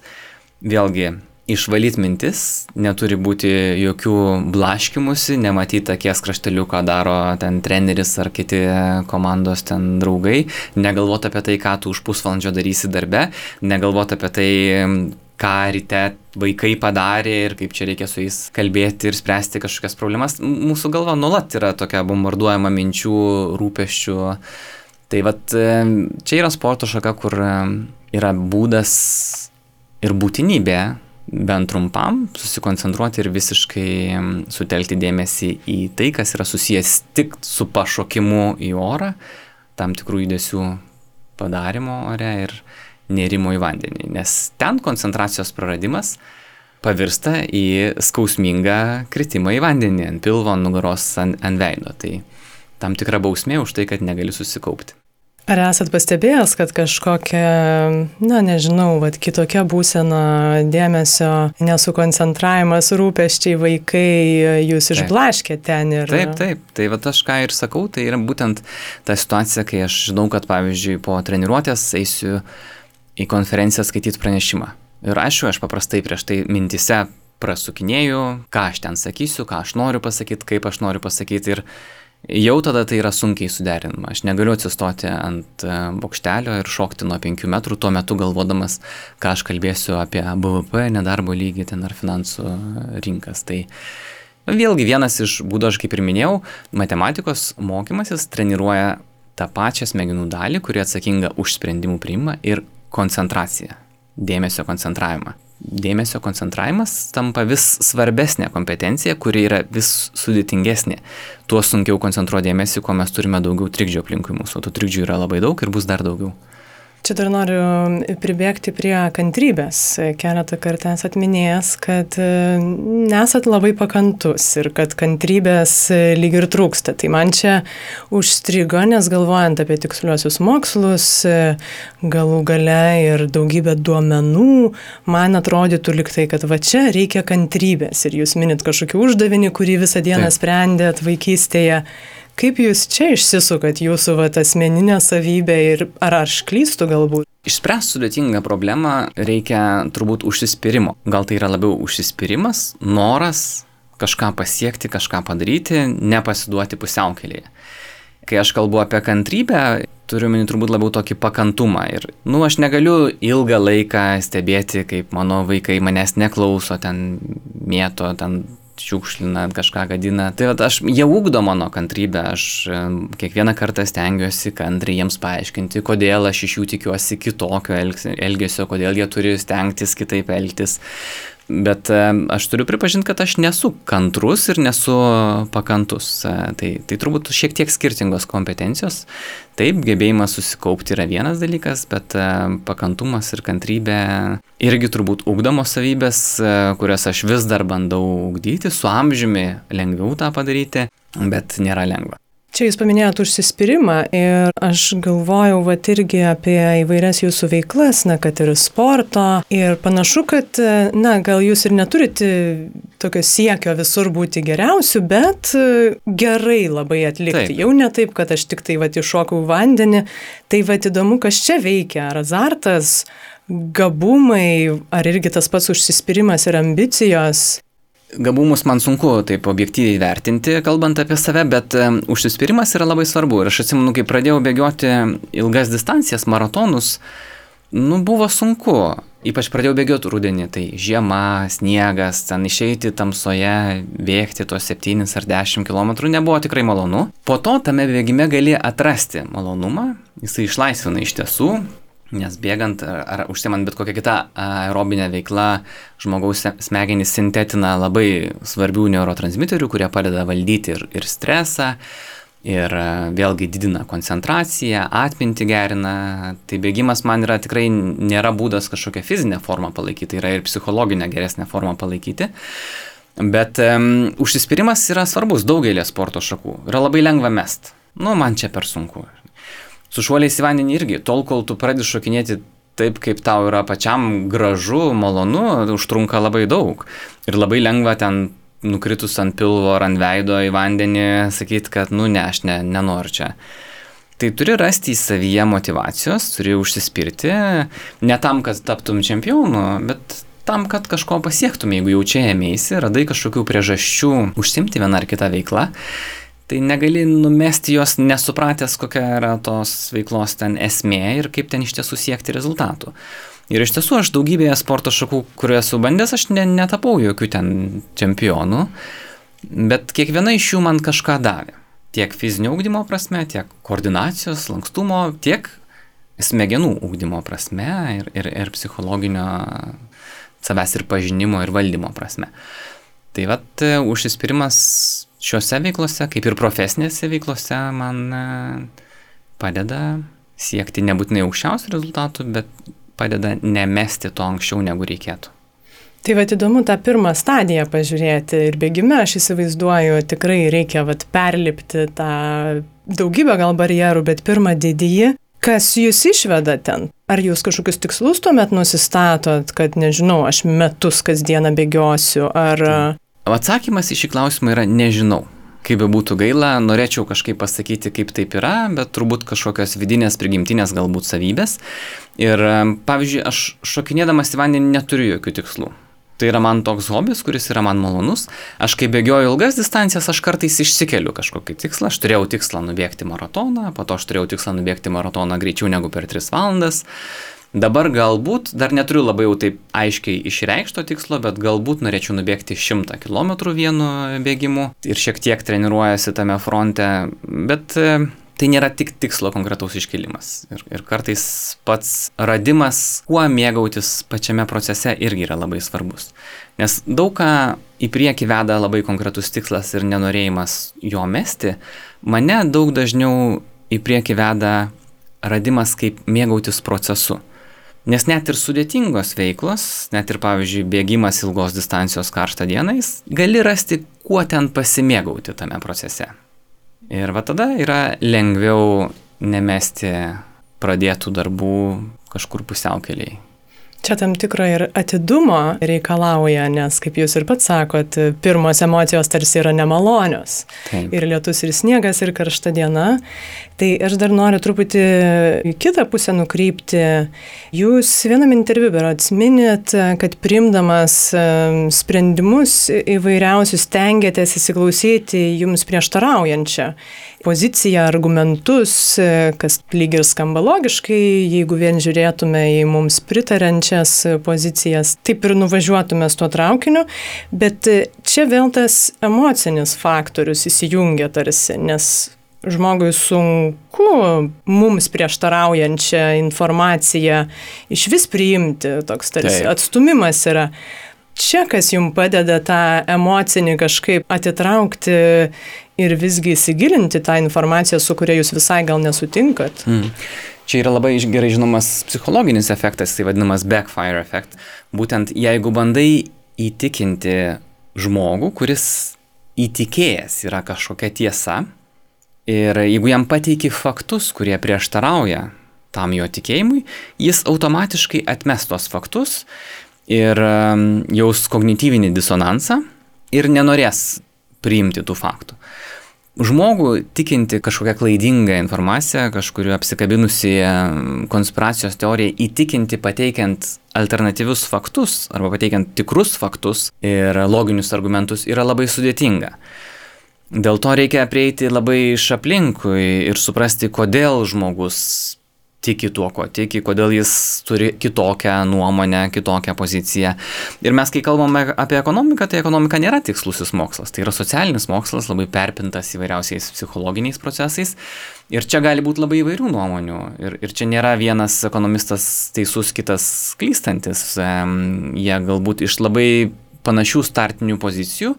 vėlgi išvalyti mintis, neturi būti jokių blaškimusi, nematyti akies kraštelių, ką daro ten treneris ar kiti komandos ten draugai, negalvoti apie tai, ką tu už pusvalandžio darysi darbe, negalvoti apie tai, ką ryte vaikai padarė ir kaip čia reikia su jais kalbėti ir spręsti kažkokias problemas. Mūsų galva nuolat yra tokia bombarduojama minčių, rūpeščių. Tai vad čia yra sporto šaka, kur yra būdas ir būtinybė bent trumpam susikoncentruoti ir visiškai sutelkti dėmesį į tai, kas yra susijęs tik su pašokimu į orą, tam tikrų judesių padarimo ore ir nerimo į vandenį. Nes ten koncentracijos praradimas pavirsta į skausmingą kritimą į vandenį ant pilvo, ant nugaros, ant, ant veido. Tai tam tikra bausmė už tai, kad negali susikaupti. Ar esat pastebėjęs, kad kažkokia, na nežinau, vat, kitokia būsena dėmesio, nesukoncentravimas, rūpeščiai vaikai jūs išblaškė ten ir... Taip, taip, tai va aš ką ir sakau, tai yra būtent ta situacija, kai aš žinau, kad pavyzdžiui po treniruotės eisiu į konferenciją skaityti pranešimą. Ir aišku, aš paprastai prieš tai mintise prasukinėjau, ką aš ten sakysiu, ką aš noriu pasakyti, kaip aš noriu pasakyti ir jau tada tai yra sunkiai suderinama. Aš negaliu atsistoti ant e, bokštelio ir šokti nuo 5 metrų, tuo metu galvodamas, ką aš kalbėsiu apie BVP, nedarbo lygį ten ar finansų rinkas. Tai vėlgi vienas iš būdų, aš kaip ir minėjau, matematikos mokymasis treniruoja tą pačią smegenų dalį, kuri atsakinga už sprendimų priimą ir koncentraciją, dėmesio koncentravimą. Dėmesio koncentravimas tampa vis svarbesnė kompetencija, kuri yra vis sudėtingesnė. Tuo sunkiau koncentruoti dėmesį, kuo mes turime daugiau trikdžių aplinkui mūsų. O tų trikdžių yra labai daug ir bus dar daugiau. Čia dar noriu pribėgti prie kantrybės. Keletą kartų esat minėjęs, kad e, nesat labai pakantus ir kad kantrybės e, lyg ir trūksta. Tai man čia užstrigo, nes galvojant apie tiksliuosius mokslus, e, galų gale ir daugybę duomenų, man atrodytų liktai, kad va čia reikia kantrybės. Ir jūs minit kažkokį uždavinį, kurį visą dieną Taip. sprendėt vaikystėje. Kaip jūs čia išsisukat jūsų vat, asmeninę savybę ir ar aš klystu galbūt? Išspręsti sudėtingą problemą reikia turbūt užsispyrimo. Gal tai yra labiau užsispyrimas, noras kažką pasiekti, kažką padaryti, nepasiduoti pusiaukelėje. Kai aš kalbu apie kantrybę, turiu minį turbūt labiau tokį pakantumą. Ir, nu, aš negaliu ilgą laiką stebėti, kaip mano vaikai manęs neklauso, ten mėto, ten šiukšlina, kažką gadina. Tai vat, aš, jie ugdo mano kantrybę, aš kiekvieną kartą stengiuosi kantriai jiems paaiškinti, kodėl aš iš jų tikiuosi kitokio elgesio, kodėl jie turi stengtis kitaip elgtis. Bet e, aš turiu pripažinti, kad aš nesu kantrus ir nesu pakantus. E, tai, tai turbūt šiek tiek skirtingos kompetencijos. Taip, gebėjimas susikaupti yra vienas dalykas, bet e, pakantumas ir kantrybė irgi turbūt ugdomos savybės, kurias aš vis dar bandau ugdyti, su amžiumi lengviau tą padaryti, bet nėra lengva. Čia jūs paminėjot užsispyrimą ir aš galvojau vat irgi apie įvairias jūsų veiklas, na, kad ir sporto. Ir panašu, kad, na, gal jūs ir neturite tokio siekio visur būti geriausiu, bet gerai labai atlikti. Taip. Jau ne taip, kad aš tik tai vat iššokau vandenį. Tai vat įdomu, kas čia veikia. Ar azartas, gabumai, ar irgi tas pats užsispyrimas ir ambicijos. Gabumus man sunku taip objektyviai vertinti, kalbant apie save, bet užsispyrimas yra labai svarbu. Ir aš atsimenu, kai pradėjau bėgioti ilgas distancijas, maratonus, nu buvo sunku. Ypač pradėjau bėgioti rudenį, tai žiema, sniegas, ten išeiti tamsoje, bėgti tuos 7 ar 10 km nebuvo tikrai malonu. Po to tame bėgime gali atrasti malonumą, jisai išlaisvina iš tiesų, Nes bėgant ar užsiemant bet kokią kitą aerobinę veiklą, žmogaus smegenys sintetina labai svarbių neurotransmiterių, kurie padeda valdyti ir, ir stresą, ir vėlgi didina koncentraciją, atmintį gerina. Tai bėgimas man yra tikrai nėra būdas kažkokią fizinę formą palaikyti, tai yra ir psichologinę geresnę formą palaikyti. Bet um, užsispyrimas yra svarbus daugelį sporto šakų. Yra labai lengva mest. Nu, man čia per sunku su šuoliais į vandenį irgi, tol kol tu pradedi šokinėti taip, kaip tau yra pačiam gražu, malonu, užtrunka labai daug. Ir labai lengva ten nukritus ant pilvo ar ant veido į vandenį sakyti, kad, nu ne, aš ne, nenoriu čia. Tai turi rasti į savyje motivacijos, turi užsispirti, ne tam, kad taptum čempionu, bet tam, kad kažko pasiektum, jeigu jau čia ėmėsi, radai kažkokių priežasčių užsimti vieną ar kitą veiklą tai negali numesti jos nesupratęs, kokia yra tos veiklos ten esmė ir kaip ten iš tiesų siekti rezultatų. Ir iš tiesų aš daugybėje sporto šakų, kurioje esu bandęs, aš ne, netapau jokių ten čempionų, bet kiekviena iš jų man kažką davė. Tiek fizinio ūkdymo prasme, tiek koordinacijos, lankstumo, tiek smegenų ūkdymo prasme ir, ir, ir psichologinio savęs ir pažinimo ir valdymo prasme. Tai vad užsispyrimas šiuose veiklose, kaip ir profesinėse veiklose, man e, padeda siekti nebūtinai aukščiausių rezultatų, bet padeda nemesti to anksčiau, negu reikėtų. Tai vad įdomu tą pirmą stadiją pažiūrėti ir bėgime aš įsivaizduoju, tikrai reikia vat perlipti tą daugybę gal barjerų, bet pirmą didįjį, kas jūs išveda ten? Ar jūs kažkokius tikslus tuomet nusistatot, kad nežinau, aš metus kasdieną bėgiosiu, ar... Tai. Atsakymas į šį klausimą yra nežinau. Kaip be būtų gaila, norėčiau kažkaip pasakyti, kaip taip yra, bet turbūt kažkokios vidinės prigimtinės galbūt savybės. Ir pavyzdžiui, aš šokinėdamas į vandenį neturiu jokių tikslų. Tai yra man toks hobis, kuris yra man malonus. Aš kai bėgioju ilgas distancijas, aš kartais išsikeliu kažkokį tikslą. Aš turėjau tikslą nubėgti maratoną, po to aš turėjau tikslą nubėgti maratoną greičiau negu per 3 valandas. Dabar galbūt, dar neturiu labai jau taip aiškiai išreikšto tikslo, bet galbūt norėčiau nubėgti 100 km vienu bėgimu ir šiek tiek treniruojasi tame fronte, bet e, tai nėra tik tikslo konkretaus iškelimas. Ir, ir kartais pats radimas, kuo mėgautis pačiame procese irgi yra labai svarbus. Nes daug ką į priekį veda labai konkretus tikslas ir nenorėjimas jo mesti, mane daug dažniau į priekį veda radimas kaip mėgautis procesu. Nes net ir sudėtingos veiklos, net ir pavyzdžiui bėgimas ilgos distancijos karštą dienais, gali rasti, kuo ten pasimėgauti tame procese. Ir va tada yra lengviau nemesti pradėtų darbų kažkur pusiaukeliai. Čia tam tikro ir atidumo reikalauja, nes, kaip jūs ir pats sakot, pirmos emocijos tarsi yra nemalonios. Taip. Ir lietus, ir sniegas, ir karšta diena. Tai aš dar noriu truputį į kitą pusę nukrypti. Jūs vienam interviu berots minėt, kad primdamas sprendimus įvairiausius tengiatės įsiklausyti jums prieštaraujančią poziciją, argumentus, kas lyg ir skamba logiškai, jeigu vien žiūrėtume į mums pritarančias pozicijas, taip ir nuvažiuotume su tuo traukiniu, bet čia vėl tas emocinis faktorius įsijungia tarsi, nes žmogui sunku mums prieštaraujančią informaciją iš vis priimti, toks tarsi Taip. atstumimas yra. Čia kas jums padeda tą emocinį kažkaip atitraukti ir visgi įsigilinti tą informaciją, su kuria jūs visai gal nesutinkat. Mm. Čia yra labai gerai žinomas psichologinis efektas, tai vadinamas backfire efekt. Būtent jeigu bandai įtikinti žmogų, kuris įtikėjęs yra kažkokia tiesa, ir jeigu jam pateiki faktus, kurie prieštarauja tam jo tikėjimui, jis automatiškai atmes tos faktus ir um, jaus kognityvinį disonansą ir nenorės priimti tų faktų žmogų tikinti kažkokią klaidingą informaciją, kažkuriu apsikabinusi konspiracijos teoriją, įtikinti pateikiant alternatyvius faktus arba pateikiant tikrus faktus ir loginius argumentus yra labai sudėtinga. Dėl to reikia prieiti labai iš aplinkui ir suprasti, kodėl žmogus tiki tuo, ko tiki, kodėl jis turi kitokią nuomonę, kitokią poziciją. Ir mes, kai kalbame apie ekonomiką, tai ekonomika nėra tikslusis mokslas, tai yra socialinis mokslas, labai perpintas įvairiausiais psichologiniais procesais. Ir čia gali būti labai įvairių nuomonių. Ir, ir čia nėra vienas ekonomistas teisus, kitas klystantis. Jie galbūt iš labai panašių startinių pozicijų,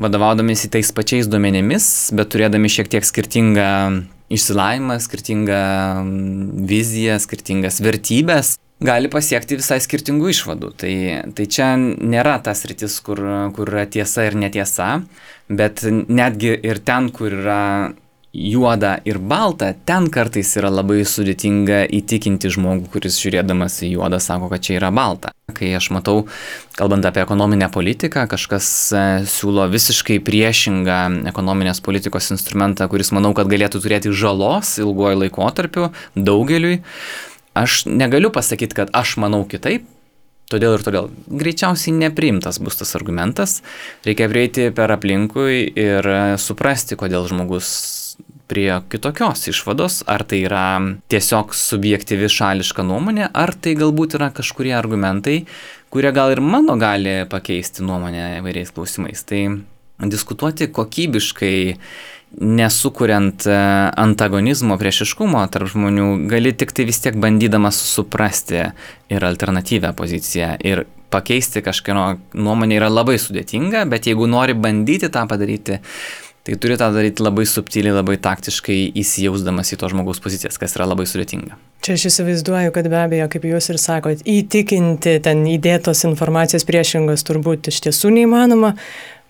vadovaudomėsi tais pačiais duomenimis, bet turėdami šiek tiek skirtingą išsilavinimą, skirtingą mm, viziją, skirtingas vertybės, gali pasiekti visai skirtingų išvadų. Tai, tai čia nėra tas rytis, kur, kur yra tiesa ir netiesa, bet netgi ir ten, kur yra juoda ir balta, ten kartais yra labai sudėtinga įtikinti žmogų, kuris žiūrėdamas į juodą sako, kad čia yra balta. Kai aš matau, kalbant apie ekonominę politiką, kažkas e, siūlo visiškai priešingą ekonominės politikos instrumentą, kuris manau, kad galėtų turėti žalos ilguoju laikotarpiu daugeliui, aš negaliu pasakyti, kad aš manau kitaip, Todėl ir todėl. Greičiausiai nepriimtas bus tas argumentas, reikia prieiti per aplinkui ir suprasti, kodėl žmogus prie kitokios išvados, ar tai yra tiesiog subjektyvi šališka nuomonė, ar tai galbūt yra kažkurie argumentai, kurie gal ir mano gali pakeisti nuomonę įvairiais klausimais. Tai diskutuoti kokybiškai, nesukuriant e, antagonizmo, priešiškumo tarp žmonių, gali tik tai vis tiek bandydamas suprasti ir alternatyvę poziciją. Ir pakeisti kažkieno nuomonę yra labai sudėtinga, bet jeigu nori bandyti tą padaryti, Tai turi tą daryti labai subtiliai, labai taktiškai įsijausdamas į to žmogaus pozicijas, kas yra labai sudėtinga. Čia aš įsivaizduoju, kad be abejo, kaip jūs ir sakot, įtikinti ten įdėtos informacijos priešingos turbūt iš tiesų neįmanoma,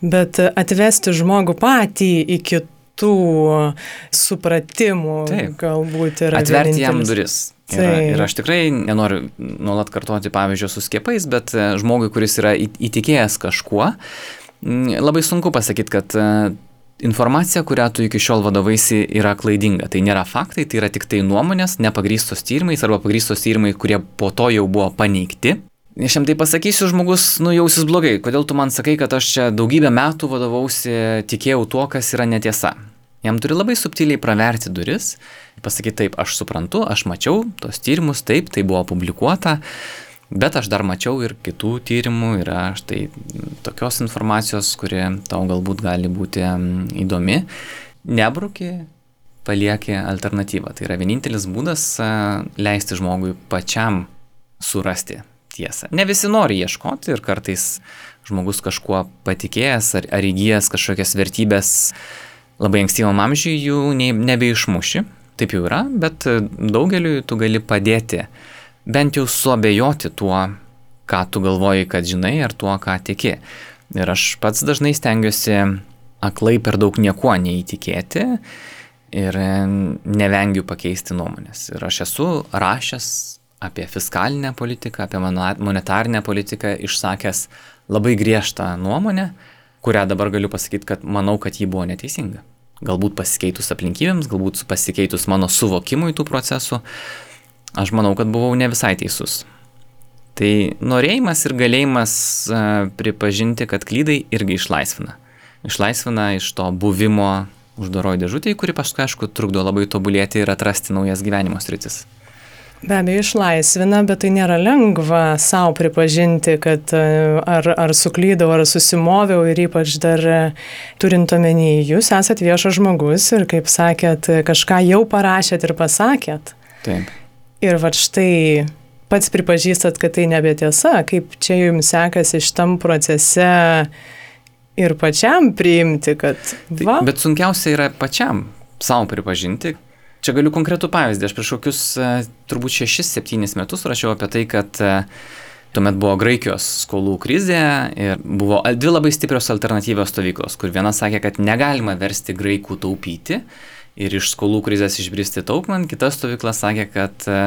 bet atvesti žmogų patį iki tų supratimų Taip. galbūt yra. Atverti jam duris. Ir, ir aš tikrai nenoriu nuolat kartoti pavyzdžio su skiepais, bet e, žmogui, kuris yra įtikėjęs kažkuo, labai sunku pasakyti, kad e, informacija, kurią tu iki šiol vadovaisi, yra klaidinga. Tai nėra faktai, tai yra tik tai nuomonės, nepagrystos tyrimais arba pagrystos tyrimai, kurie po to jau buvo paneigti. Aš jam tai pasakysiu, žmogus nujausis blogai. Kodėl tu man sakai, kad aš čia daugybę metų vadovausi, tikėjau tuo, kas yra netiesa. Jam turi labai subtiliai praverti duris, pasakyti taip, aš suprantu, aš mačiau tos tyrimus, taip, tai buvo publikuota, Bet aš dar mačiau ir kitų tyrimų, yra štai tokios informacijos, kuri tau galbūt gali būti įdomi. Nebruki, palieki alternatyvą. Tai yra vienintelis būdas leisti žmogui pačiam surasti tiesą. Ne visi nori ieškoti ir kartais žmogus kažkuo patikėjęs ar, ar įgyjęs kažkokias vertybės labai ankstyvam amžiui jų ne, nebeišmuši. Taip jau yra, bet daugeliu tu gali padėti bent jau suabejoti tuo, ką tu galvoji, kad žinai, ar tuo, ką tiki. Ir aš pats dažnai stengiuosi aklai per daug niekuo neįtikėti ir nevengiu pakeisti nuomonės. Ir aš esu rašęs apie fiskalinę politiką, apie monetarinę politiką, išsakęs labai griežtą nuomonę, kurią dabar galiu pasakyti, kad manau, kad ji buvo neteisinga. Galbūt pasikeitus aplinkybėms, galbūt pasikeitus mano suvokimui tų procesų, aš manau, kad buvau ne visai teisus. Tai norėjimas ir galėjimas pripažinti, kad klydai irgi išlaisvina. Išlaisvina iš to buvimo uždaroji dėžutė, kuri paskui, aišku, trukdo labai tobulėti ir atrasti naujas gyvenimo sritis. Be abejo, išlaisvina, bet tai nėra lengva savo pripažinti, kad ar, ar suklydau, ar susimoviau ir ypač dar turint omeny, jūs esate viešas žmogus ir, kaip sakėt, kažką jau parašėt ir pasakėt. Taip. Ir va štai pats pripažįstat, kad tai nebetiesa, kaip čia jums sekasi šitam procese ir pačiam priimti, kad... Tai va. Bet sunkiausia yra pačiam savo pripažinti. Čia galiu konkretų pavyzdį. Aš prieš kokius e, turbūt 6-7 metus rašiau apie tai, kad e, tuomet buvo Graikijos skolų krizė ir buvo dvi labai stiprios alternatyvios stovyklos, kur viena sakė, kad negalima versti graikų taupyti ir iš skolų krizės išbristi taupant, kita stovykla sakė, kad e,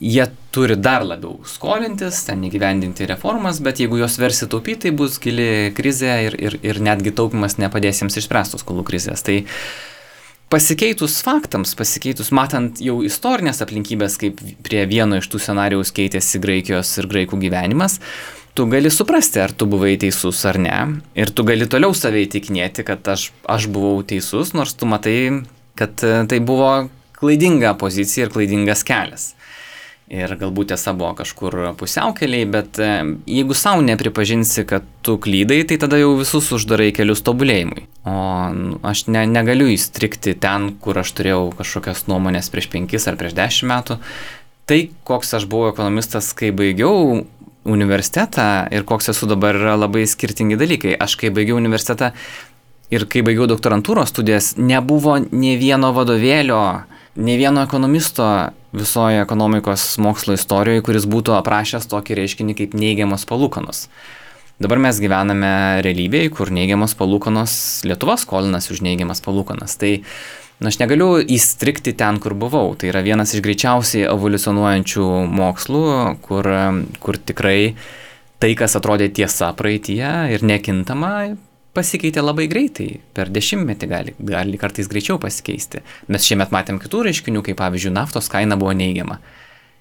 jie turi dar labiau skolintis, ten įgyvendinti reformas, bet jeigu jos versi taupyti, tai bus gili krizė ir, ir, ir netgi taupimas nepadės jiems išspręstos skolų krizės. Tai pasikeitus faktams, pasikeitus matant jau istorinės aplinkybės, kaip prie vieno iš tų scenarijaus keitėsi Graikijos ir graikų gyvenimas, tu gali suprasti, ar tu buvai teisus ar ne. Ir tu gali toliau save įtikinėti, kad aš, aš buvau teisus, nors tu matai, kad tai buvo klaidinga pozicija ir klaidingas kelias ir galbūt tiesa buvo kažkur pusiaukeliai, bet e, jeigu savo nepripažinsi, kad tu klydai, tai tada jau visus uždarai kelius tobulėjimui. O aš ne, negaliu įstrikti ten, kur aš turėjau kažkokias nuomonės prieš penkis ar prieš dešimt metų. Tai, koks aš buvau ekonomistas, kai baigiau universitetą ir koks esu dabar yra labai skirtingi dalykai. Aš kai baigiau universitetą ir kai baigiau doktorantūros studijas, nebuvo ne vieno vadovėlio, ne vieno ekonomisto visoje ekonomikos mokslo istorijoje, kuris būtų aprašęs tokį reiškinį kaip neigiamos palūkanos. Dabar mes gyvename realybėje, kur neigiamos palūkanos, Lietuva skolinasi už neigiamas palūkanas. Tai na, aš negaliu įstrikti ten, kur buvau. Tai yra vienas iš greičiausiai evoliucionuojančių mokslų, kur, kur tikrai tai, kas atrodė tiesa praeitie ir nekintama, pasikeitė labai greitai, per dešimtmetį gali, gali kartais greičiau pasikeisti. Mes šiemet matėm kitų reiškinių, kaip pavyzdžiui, naftos kaina buvo neigiama.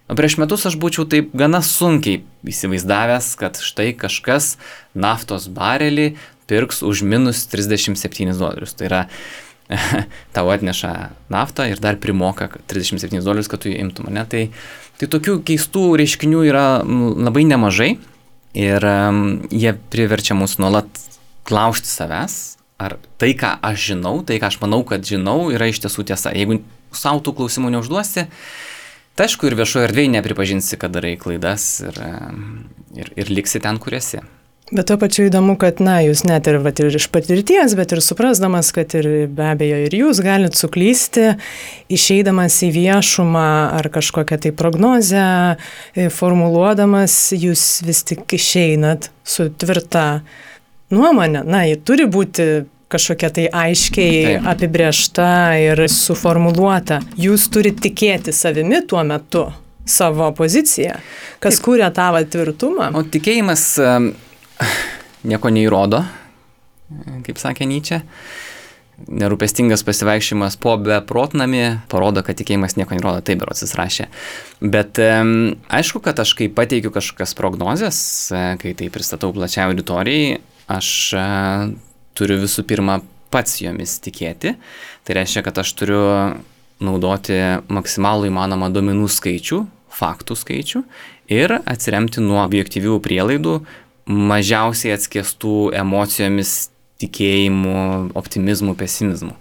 O prieš metus aš būčiau taip gana sunkiai įsivaizdavęs, kad štai kažkas naftos barelį pirks už minus 37 dolerius. Tai yra, tau atneša naftą ir dar primoka 37 dolerius, kad tu jį imtum. Ne? Tai, tai tokių keistų reiškinių yra labai nemažai ir um, jie priverčia mus nuolat klausti savęs, ar tai, ką aš žinau, tai, ką aš manau, kad žinau, yra iš tiesų tiesa. Jeigu savo tų klausimų neužduosi, tai aišku ir viešoje erdvėje nepripažinsi, kad darai klaidas ir, ir, ir liksi ten, kur esi. Bet to pačiu įdomu, kad, na, jūs net ir, vat, ir iš patirties, bet ir suprasdamas, kad ir be abejo ir jūs galite suklysti, išeidamas į viešumą ar kažkokią tai prognozę, e, formuluodamas, jūs vis tik išeinat su tvirta nuomonė, na, ji turi būti kažkokia tai aiškiai Taip. apibriešta ir suformuluota. Jūs turite tikėti savimi tuo metu, savo poziciją, kas Taip. kūrė tavo tvirtumą. O tikėjimas nieko neįrodo, kaip sakė Nyčia. Nerūpestingas pasivaikščiojimas po beprotnami parodo, kad tikėjimas nieko nerodo, taip berots jis rašė. Bet aišku, kad aš kai pateikiu kažkokias prognozes, kai tai pristatau plačiai auditorijai, aš e, turiu visų pirma pats jomis tikėti. Tai reiškia, kad aš turiu naudoti maksimalų įmanomą duomenų skaičių, faktų skaičių ir atsiremti nuo objektyvių prielaidų, mažiausiai atskiestų emocijomis, tikėjimu, optimizmu, pesimizmu.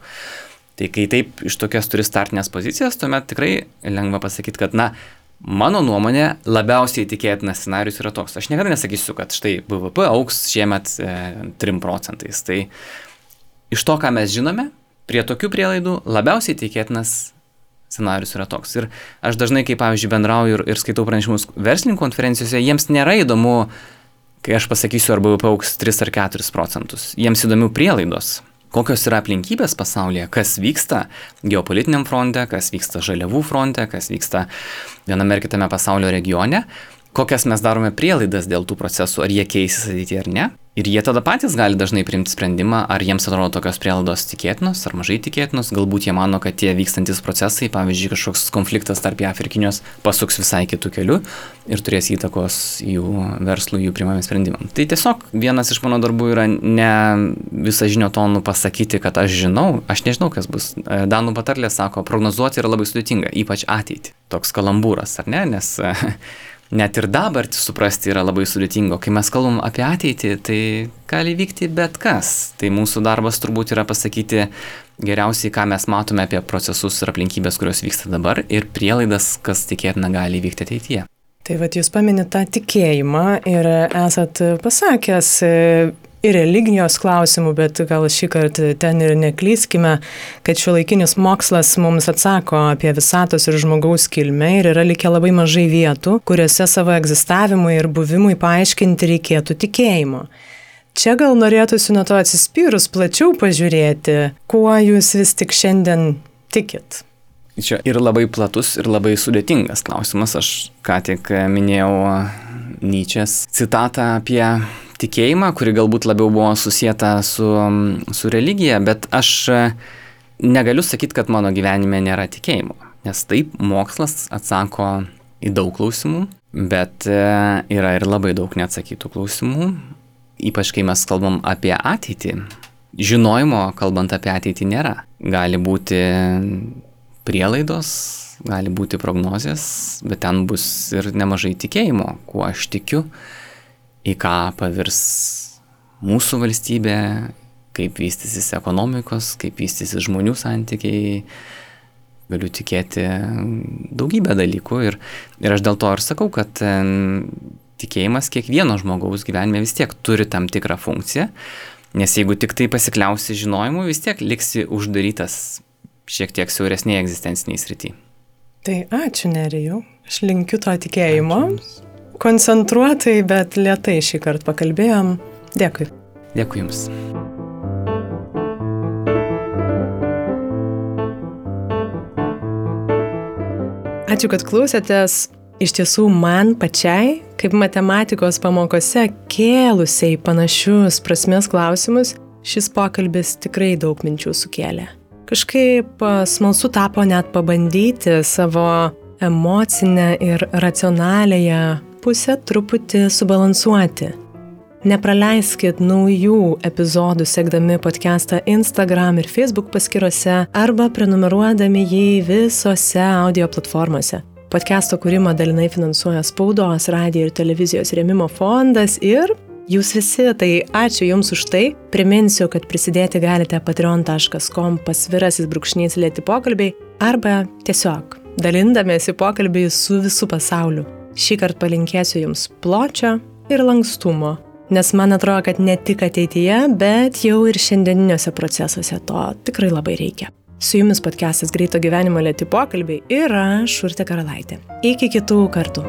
Tai kai taip iš tokias turi startinės pozicijas, tuomet tikrai lengva pasakyti, kad, na, mano nuomonė, labiausiai tikėtinas scenarius yra toks. Aš niekada nesakysiu, kad štai BVP auks šiemet e, 3 procentais. Tai iš to, ką mes žinome, prie tokių prielaidų labiausiai tikėtinas scenarius yra toks. Ir aš dažnai, kai pavyzdžiui, bendrauju ir, ir skaitau pranešimus verslininkų konferencijose, jiems nėra įdomu, kai aš pasakysiu, ar BVP auks 3 ar 4 procentus. Jiems įdomių prielaidos. Kokios yra aplinkybės pasaulyje, kas vyksta geopolitiniam fronte, kas vyksta žaliavų fronte, kas vyksta viename ar kitame pasaulio regione, kokias mes darome prielaidas dėl tų procesų, ar jie keisis ateityje ar ne. Ir jie tada patys gali dažnai priimti sprendimą, ar jiems atrodo tokios prielaidos tikėtinos ar mažai tikėtinos. Galbūt jie mano, kad tie vykstantis procesai, pavyzdžiui, kažkoks konfliktas tarp JAF ir Kinijos pasuks visai kitų kelių ir turės įtakos jų verslui, jų primami sprendimam. Tai tiesiog vienas iš mano darbų yra ne visą žinio tonų pasakyti, kad aš žinau, aš nežinau, kas bus. Danų patarlė sako, prognozuoti yra labai sudėtinga, ypač ateitį. Toks kalambūras, ar ne? Nes net ir dabartį suprasti yra labai sudėtingo. Kai mes kalbam apie ateitį, tai gali vykti bet kas. Tai mūsų darbas turbūt yra pasakyti geriausiai, ką mes matome apie procesus ir aplinkybės, kurios vyksta dabar ir prielaidas, kas tikėtina gali vykti ateityje. Tai vad jūs paminite tą tikėjimą ir esat pasakęs ir religijos klausimų, bet gal šį kartą ten ir neklyskime, kad šiuolaikinis mokslas mums atsako apie visatos ir žmogaus kilmę ir yra likę labai mažai vietų, kuriuose savo egzistavimui ir buvimui paaiškinti reikėtų tikėjimo. Čia gal norėtųsi nuo to atsispyrus plačiau pažiūrėti, kuo jūs vis tik šiandien tikit. Čia ir labai platus, ir labai sudėtingas klausimas. Aš ką tik minėjau Nyčias citatą apie tikėjimą, kuri galbūt labiau buvo susijęta su, su religija, bet aš e, negaliu sakyti, kad mano gyvenime nėra tikėjimo. Nes taip, mokslas atsako į daug klausimų, bet e, yra ir labai daug neatsakytų klausimų, ypač kai mes kalbam apie ateitį. Žinojimo, kalbant apie ateitį, nėra. Gali būti prielaidos, gali būti prognozijas, bet ten bus ir nemažai tikėjimo, kuo aš tikiu, į ką pavirs mūsų valstybė, kaip vystysis ekonomikos, kaip vystysis žmonių santykiai. Galiu tikėti daugybę dalykų ir, ir aš dėl to ir sakau, kad tikėjimas kiekvieno žmogaus gyvenime vis tiek turi tam tikrą funkciją, nes jeigu tik tai pasikliausi žinojimu, vis tiek liksi uždarytas šiek tiek siauresnėje egzistenciniai srity. Tai ačiū Nerijau, aš linkiu to tikėjimo. Ačiū koncentruotai, bet lietai šį kartą pakalbėjom. Dėkui. Dėkui Jums. Ačiū, kad klausėtės. Iš tiesų, man pačiai, kaip matematikos pamokose, kėlusiai panašius prasmės klausimus, šis pokalbis tikrai daug minčių sukėlė. Kažkaip smalsu tapo net pabandyti savo emocinę ir racionaliąją pusę truputį subalansuoti. Nepraleiskit naujų epizodų sekdami podcastą Instagram ir Facebook paskiruose arba prenumeruodami jį visose audio platformose. Podcast'o kūrimą dalinai finansuoja spaudos, radio ir televizijos rėmimo fondas ir jūs visi, tai ačiū Jums už tai. Priminsiu, kad prisidėti galite patreon.com pasvirasis brūkšnys lėti pokalbiai arba tiesiog dalindamėsi pokalbį su visų pasauliu. Šį kartą palinkėsiu Jums pločio ir lankstumo, nes man atrodo, kad ne tik ateityje, bet jau ir šiandieniniuose procesuose to tikrai labai reikia. Su Jumis podcastas Greito gyvenimo lėti pokalbiai ir aš, Urte Karalaitė. Iki kitų kartų.